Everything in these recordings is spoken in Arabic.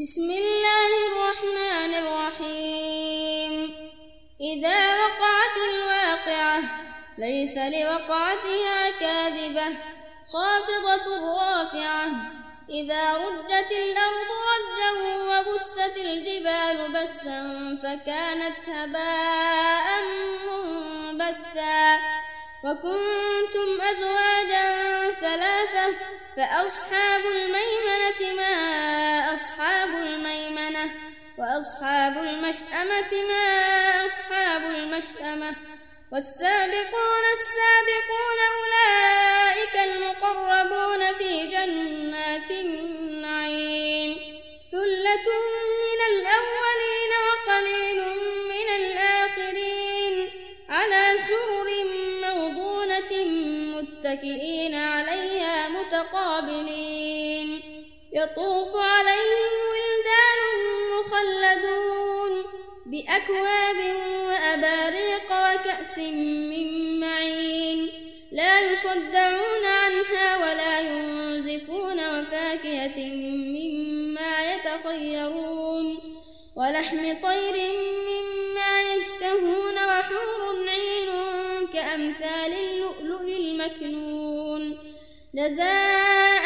بسم الله الرحمن الرحيم. إذا وقعت الواقعة ليس لوقعتها كاذبة خافضة رافعة. إذا ردت الأرض رجا وبست الجبال بسا فكانت هباء منبثا. وكنتم أزواجا ثلاثة فأصحاب الميمنة ما أصحاب الميمنة وأصحاب المشأمة ما أصحاب المشأمة؟ والسابقون السابقون أولئك المقربون في جنات النعيم. ثلة من الأولين وقليل من الآخرين. على سرر موضونة متكئين عليها متقابلين. يطوف عليهم ولدان مخلدون بأكواب وأباريق وكأس من معين. لا يصدعون عنها ولا ينزفون وفاكهة مما يتخيرون. ولحم طير مما يشتهون وحور عين كأمثال اللؤلؤ المكنون. جزاء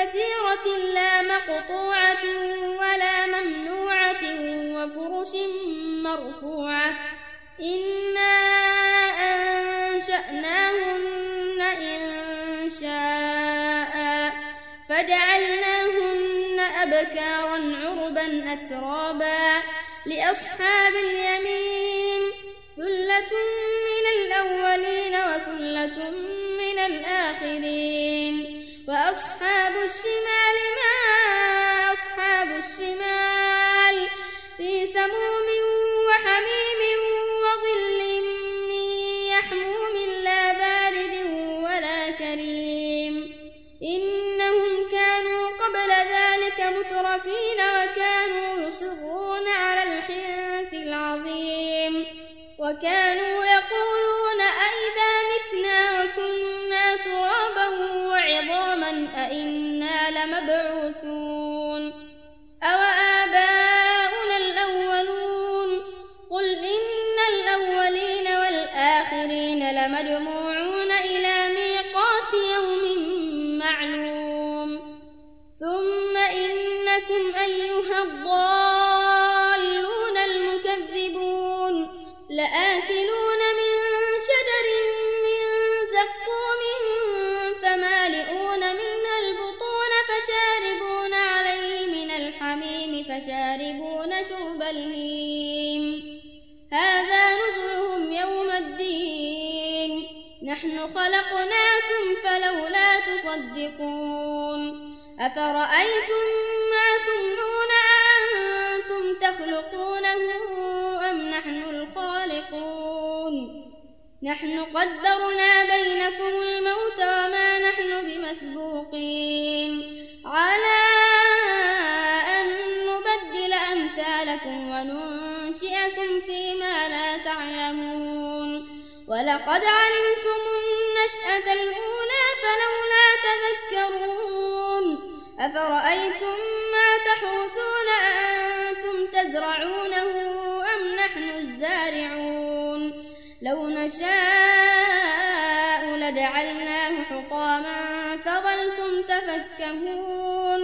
كثيرة لا مقطوعة ولا ممنوعة وفرش مرفوعة. إنا أنشأناهن إن شاء فجعلناهن أبكارا عربا أترابا لأصحاب اليمين. ثلة من الأولين وثلة من الآخرين. وأصحاب وكانوا يقولون أئذا متنا وكنا ترابا وعظاما أئنا لمبعوثون أوآباؤنا الأولون قل إن الأولين والآخرين لمجموعون إلى ميقات يوم معلوم ثم إنكم أيها الضالون فشاربون شرب الهيم. هذا نزلهم يوم الدين. نحن خلقناكم فلولا تصدقون. أفرأيتم ما تمنون أنتم تخلقونه أم نحن الخالقون؟ نحن قدرنا بينكم الموت وما نحن بمسبوقين. ولقد علمتم النشأة الأولى فلولا تذكرون. أفرأيتم ما تحرثون أأنتم تزرعونه أم نحن الزارعون؟ لو نشاء لجعلناه حطاما فظلتم تفكهون.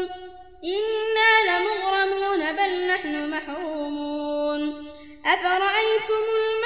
إنا لمغرمون بل نحن محرومون. أفرأيتم الماء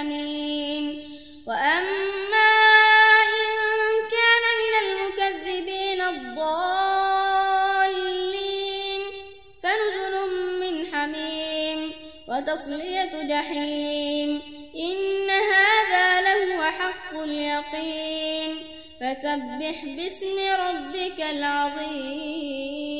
اليمين وأما إن كان من المكذبين الضالين فنزل من حميم وتصلية جحيم. إن هذا لهو حق اليقين. فسبح باسم ربك العظيم.